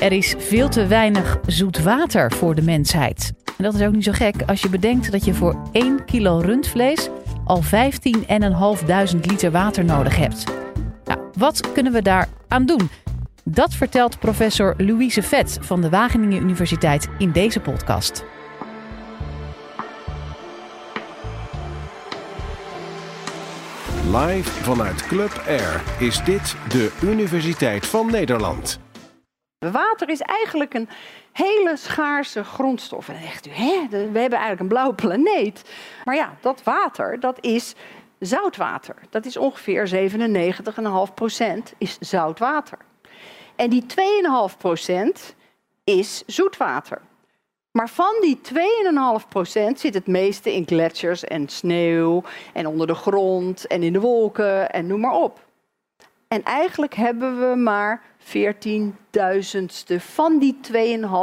Er is veel te weinig zoet water voor de mensheid. En dat is ook niet zo gek als je bedenkt dat je voor 1 kilo rundvlees al 15.500 liter water nodig hebt. Nou, wat kunnen we daar aan doen? Dat vertelt professor Louise Vet van de Wageningen Universiteit in deze podcast. Live vanuit Club Air is dit de Universiteit van Nederland. Water is eigenlijk een hele schaarse grondstof. En dan zegt u, hè, we hebben eigenlijk een blauwe planeet. Maar ja, dat water, dat is zoutwater. Dat is ongeveer 97,5 procent is zoutwater. En die 2,5 procent is zoetwater. Maar van die 2,5 procent zit het meeste in gletsjers en sneeuw en onder de grond en in de wolken en noem maar op. En eigenlijk hebben we maar 14.000ste van die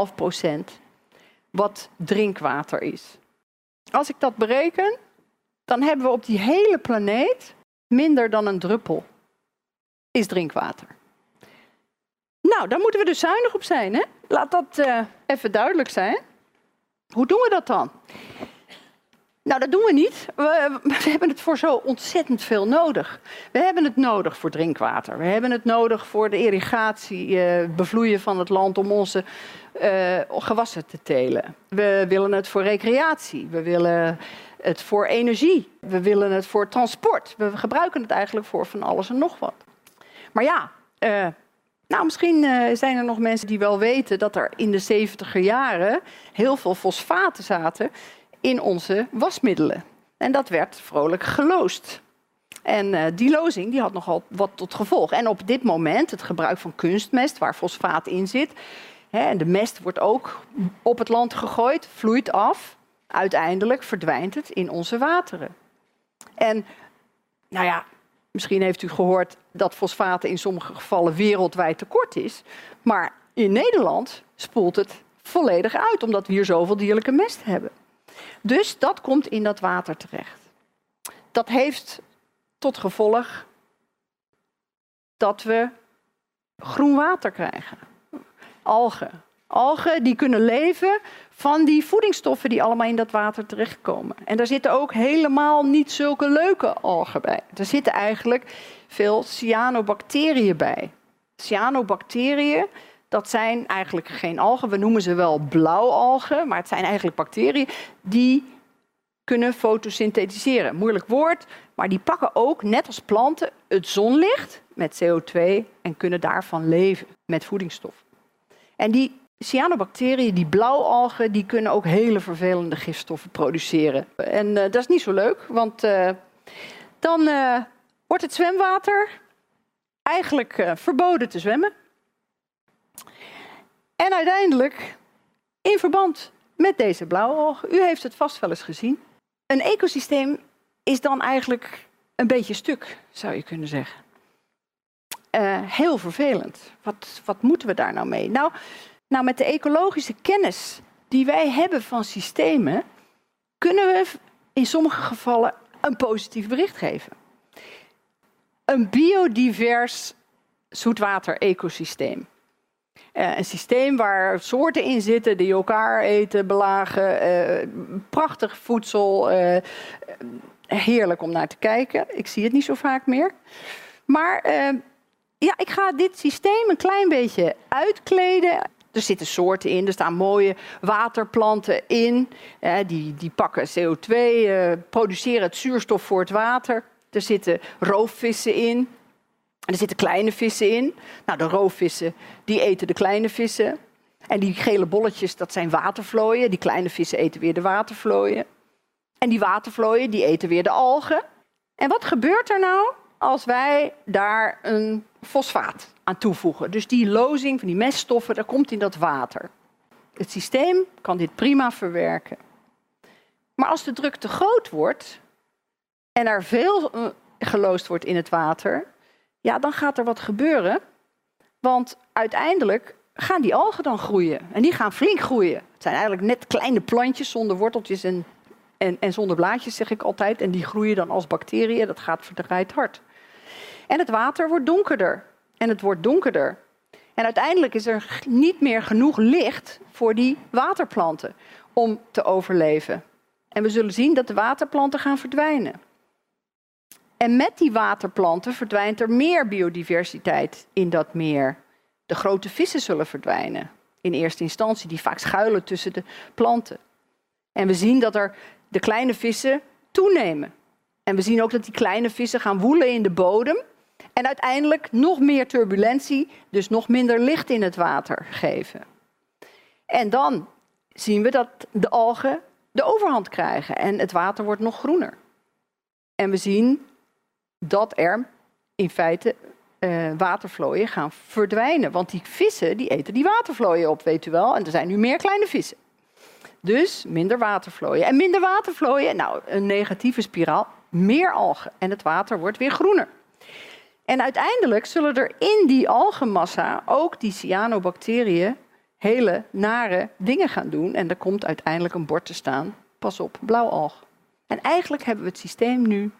2,5 procent wat drinkwater is. Als ik dat bereken, dan hebben we op die hele planeet minder dan een druppel is drinkwater. Nou, daar moeten we dus zuinig op zijn. Hè? Laat dat uh, even duidelijk zijn. Hoe doen we dat dan? Nou, dat doen we niet. We, hebben het voor zo ontzettend veel nodig. We hebben het nodig voor drinkwater. We hebben het nodig voor de irrigatie, uh, bevloeien van het land om onze uh, gewassen te telen. We willen het voor recreatie. We willen het voor energie. We willen het voor transport. We gebruiken het eigenlijk voor van alles en nog wat. Maar ja, uh, nou, misschien uh, zijn er nog mensen die wel weten dat er in de 70er jaren heel veel fosfaten zaten in onze wasmiddelen. En dat werd vrolijk geloosd. En uh, die lozing die had nogal wat tot gevolg. En op dit moment het gebruik van kunstmest, waar fosfaat in zit. Hè, en de mest wordt ook op het land gegooid, vloeit af. Uiteindelijk verdwijnt het in onze wateren. En nou ja, Misschien heeft u gehoord dat fosfaten in sommige gevallen wereldwijd tekort is. Maar in Nederland spoelt het volledig uit, omdat we hier zoveel dierlijke mest hebben. Dus dat komt in dat water terecht. Dat heeft tot gevolg dat we groen water krijgen. Algen. Algen die kunnen leven van die voedingsstoffen die allemaal in dat water terechtkomen. En daar zitten ook helemaal niet zulke leuke algen bij. Er zitten eigenlijk veel cyanobacteriën bij. Cyanobacteriën, dat zijn eigenlijk geen algen. We noemen ze wel blauwalgen, maar het zijn eigenlijk bacteriën die kunnen fotosynthetiseren. Moeilijk woord, maar die pakken ook, net als planten, het zonlicht met CO2 en kunnen daarvan leven met voedingsstof. En die cyanobacteriën, die blauwalgen, die kunnen ook hele vervelende gifstoffen produceren. En uh, dat is niet zo leuk, want uh, dan uh, wordt het zwemwater eigenlijk verboden te zwemmen. En uiteindelijk, in verband met deze blauwalgen, u heeft het vast wel eens gezien, een ecosysteem is dan eigenlijk een beetje stuk, zou je kunnen zeggen. heel vervelend. Wat, wat moeten we daar nou mee? Nou, nou, met de ecologische kennis die wij hebben van systemen, kunnen we in sommige gevallen een positief bericht geven. Een biodivers zoetwater-ecosysteem. Uh, een systeem waar soorten in zitten die elkaar eten, belagen, uh, prachtig voedsel, uh, heerlijk om naar te kijken. Ik zie het niet zo vaak meer. Maar ja, ik ga dit systeem een klein beetje uitkleden er zitten soorten in, er staan mooie waterplanten in. die, die pakken CO2, uh, eh, produceren het zuurstof voor het water. Er zitten roofvissen in. Er zitten kleine vissen in. Nou, de roofvissen die eten de kleine vissen. En die gele bolletjes, dat zijn watervlooien. Die kleine vissen eten weer de watervlooien. En die watervlooien, die eten weer de algen. En wat gebeurt er nou als wij daar een fosfaat aan toevoegen. Dus die lozing van die meststoffen, dat komt in dat water. Het systeem kan dit prima verwerken. Maar als de druk te groot wordt en er veel eh, geloosd wordt in het water, ja, dan gaat er wat gebeuren. Want uiteindelijk gaan die algen dan groeien. En die gaan flink groeien. Het zijn eigenlijk net kleine plantjes zonder worteltjes en, en, en zonder blaadjes, zeg ik altijd. En die groeien dan als bacteriën. Dat gaat verdraaid hard. En het water wordt donkerder. En het wordt donkerder. En uiteindelijk is er niet meer genoeg licht voor die waterplanten om te overleven. En we zullen zien dat de waterplanten gaan verdwijnen. En met die waterplanten verdwijnt er meer biodiversiteit in dat meer. De grote vissen zullen verdwijnen in eerste instantie, die vaak schuilen tussen de planten. En we zien dat er de kleine vissen toenemen. En we zien ook dat die kleine vissen gaan woelen in de bodem. En uiteindelijk nog meer turbulentie, dus nog minder licht in het water geven. En dan zien we dat de algen de overhand krijgen en het water wordt nog groener. En we zien dat er in feite uh, watervlooien gaan verdwijnen. Want die vissen die eten die watervlooien op, weet u wel. En er zijn nu meer kleine vissen. Dus minder watervlooien. En minder watervlooien, nou, een negatieve spiraal, meer algen. En het water wordt weer groener. En uiteindelijk zullen er in die algenmassa ook die cyanobacteriën hele nare dingen gaan doen. En er komt uiteindelijk een bord te staan, pas op, blauwalg. En eigenlijk hebben we het systeem nu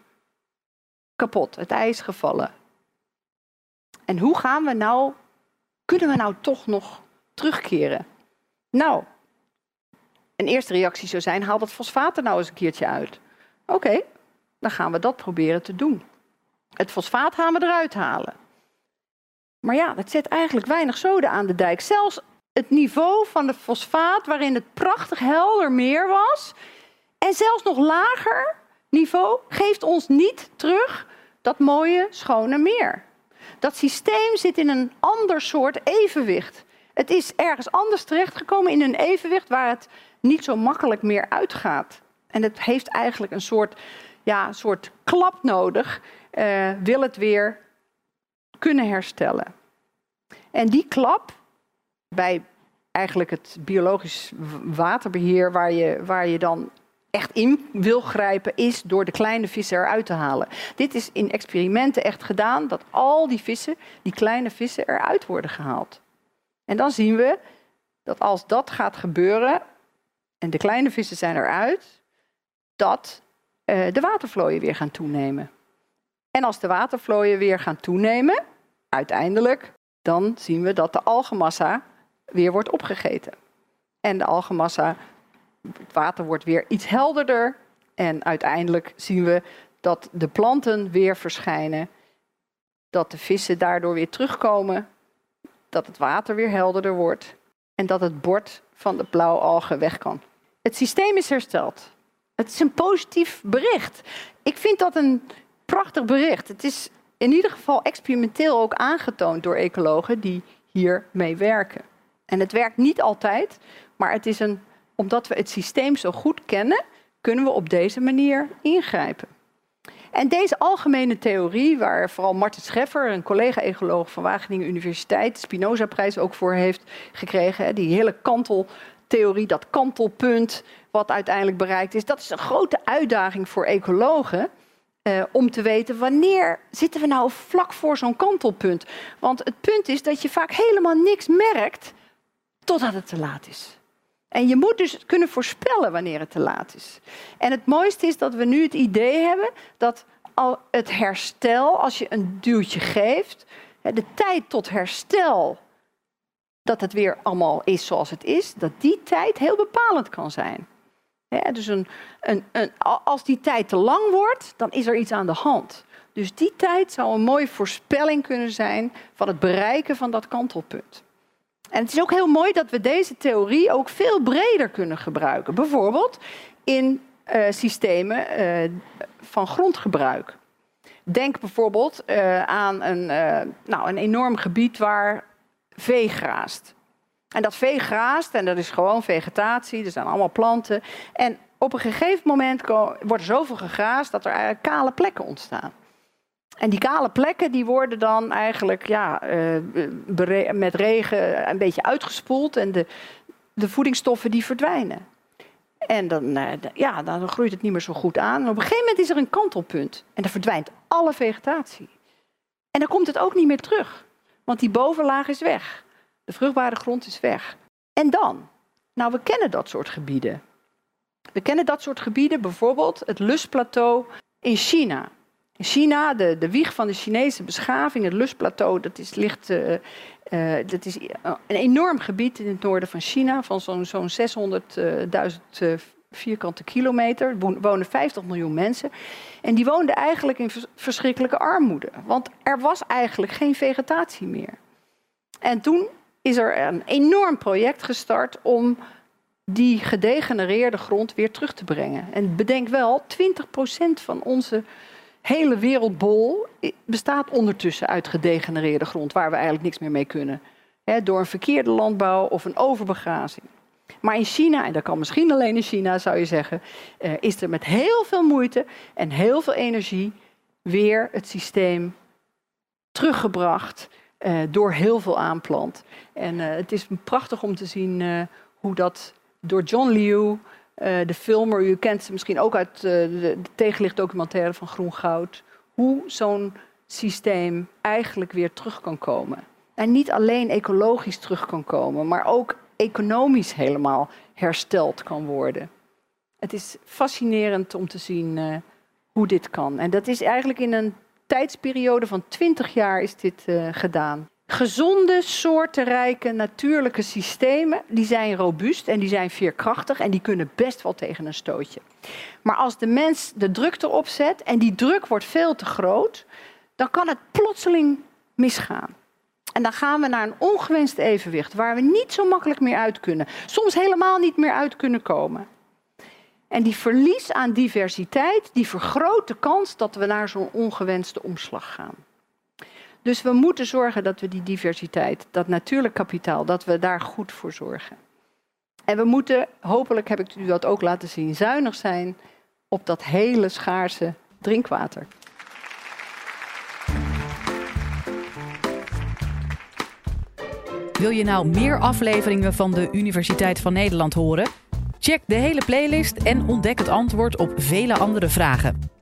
kapot, het ijs gevallen. En hoe gaan we nou, kunnen we nou toch nog terugkeren? Nou, een eerste reactie zou zijn, haal dat fosfaat er nou eens een keertje uit. Oké, dan gaan we dat proberen te doen. Het fosfaat gaan we eruit halen. Maar ja, dat zet eigenlijk weinig zoden aan de dijk. Zelfs het niveau van de fosfaat, waarin het prachtig helder meer was, en zelfs nog lager niveau, geeft ons niet terug dat mooie, schone meer. Dat systeem zit in een ander soort evenwicht. Het is ergens anders terechtgekomen in een evenwicht waar het niet zo makkelijk meer uitgaat. En het heeft eigenlijk een soort, ja, soort klap nodig, uh, wil het weer kunnen herstellen. En die klap, bij eigenlijk het biologisch waterbeheer, waar je, waar je dan echt in wil grijpen, is door de kleine vissen eruit te halen. Dit is in experimenten echt gedaan, dat al die vissen, die kleine vissen, eruit worden gehaald. En dan zien we dat als dat gaat gebeuren, en de kleine vissen zijn eruit, dat uh, de watervlooien weer gaan toenemen. En als de watervlooien weer gaan toenemen, uiteindelijk, dan zien we dat de algemassa weer wordt opgegeten. En de algemassa het water wordt weer iets helderder. En uiteindelijk zien we dat de planten weer verschijnen. Dat de vissen daardoor weer terugkomen. Dat het water weer helderder wordt. En dat het bord van de blauwalgen weg kan. Het systeem is hersteld. Het is een positief bericht. Ik vind dat een prachtig bericht. Het is in ieder geval experimenteel ook aangetoond door ecologen die hiermee werken. En het werkt niet altijd, maar het is een omdat we het systeem zo goed kennen, kunnen we op deze manier ingrijpen. En deze algemene theorie, waar vooral Martin Scheffer, een collega-ecoloog van Wageningen Universiteit, de Spinoza-prijs ook voor heeft gekregen, die hele kanteltheorie, dat kantelpunt wat uiteindelijk bereikt is, dat is een grote uitdaging voor ecologen. Eh, om te weten wanneer zitten we nou vlak voor zo'n kantelpunt. Want het punt is dat je vaak helemaal niks merkt totdat het te laat is. En je moet dus kunnen voorspellen wanneer het te laat is. En het mooiste is dat we nu het idee hebben dat al het herstel, als je een duwtje geeft, de tijd tot herstel, dat het weer allemaal is zoals het is, dat die tijd heel bepalend kan zijn. dus een, een, een, als die tijd te lang wordt, dan is er iets aan de hand. Dus die tijd zou een mooie voorspelling kunnen zijn van het bereiken van dat kantelpunt. En het is ook heel mooi dat we deze theorie ook veel breder kunnen gebruiken. Bijvoorbeeld in uh, systemen uh, van grondgebruik. Denk bijvoorbeeld uh, aan een, nou, een enorm gebied waar vee graast. En dat vee graast, en dat is gewoon vegetatie, er zijn allemaal planten. En op een gegeven moment wordt er zoveel gegraast dat er kale plekken ontstaan. En die kale plekken die worden dan eigenlijk ja, uh, met regen een beetje uitgespoeld en de, de voedingsstoffen die verdwijnen. En dan, uh, ja, dan groeit het niet meer zo goed aan. En op een gegeven moment is er een kantelpunt en dan verdwijnt alle vegetatie. En dan komt het ook niet meer terug, want die bovenlaag is weg. De vruchtbare grond is weg. En dan? Nou, we kennen dat soort gebieden. We kennen dat soort gebieden, bijvoorbeeld het Lustplateau in China. China, de, de wieg van de Chinese beschaving, het Lustplateau, dat is, ligt, uh, uh, dat is een enorm gebied in het noorden van China, van zo'n zo'n 600.000 vierkante kilometer. Er wonen 50 miljoen mensen. En die woonden eigenlijk in verschrikkelijke armoede. Want er was eigenlijk geen vegetatie meer. En toen is er een enorm project gestart om die gedegenereerde grond weer terug te brengen. En bedenk wel, 20% van onze hele wereldbol bestaat ondertussen uit gedegenereerde grond, waar we eigenlijk niks meer mee kunnen. door een verkeerde landbouw of een overbegrazing. Maar in China, en dat kan misschien alleen in China zou je zeggen, eh, is er met heel veel moeite en heel veel energie weer het systeem teruggebracht uh, door heel veel aanplant. En uh, het is prachtig om te zien hoe dat door John Liu, de filmer, u kent ze misschien ook uit de, de tegenlichtdocumentaire van Groen Goud, hoe zo'n systeem eigenlijk weer terug kan komen. En niet alleen ecologisch terug kan komen, maar ook economisch helemaal hersteld kan worden. Het is fascinerend om te zien uh, hoe dit kan. En dat is eigenlijk in een tijdsperiode van 20 jaar is dit gedaan. Gezonde, soortenrijke, natuurlijke systemen, die zijn robuust en die zijn veerkrachtig en die kunnen best wel tegen een stootje. Maar als de mens de druk erop zet en die druk wordt veel te groot, dan kan het plotseling misgaan. En dan gaan we naar een ongewenst evenwicht waar we niet zo makkelijk meer uit kunnen. Soms helemaal niet meer uit kunnen komen. En die verlies aan diversiteit, die vergroot de kans dat we naar zo'n ongewenste omslag gaan. Dus we moeten zorgen dat we die diversiteit, dat natuurlijk kapitaal, dat we daar goed voor zorgen. En we moeten, hopelijk heb ik u dat ook laten zien, zuinig zijn op dat hele schaarse drinkwater. Wil je nou meer afleveringen van de Universiteit van Nederland horen? Check de hele playlist en ontdek het antwoord op vele andere vragen.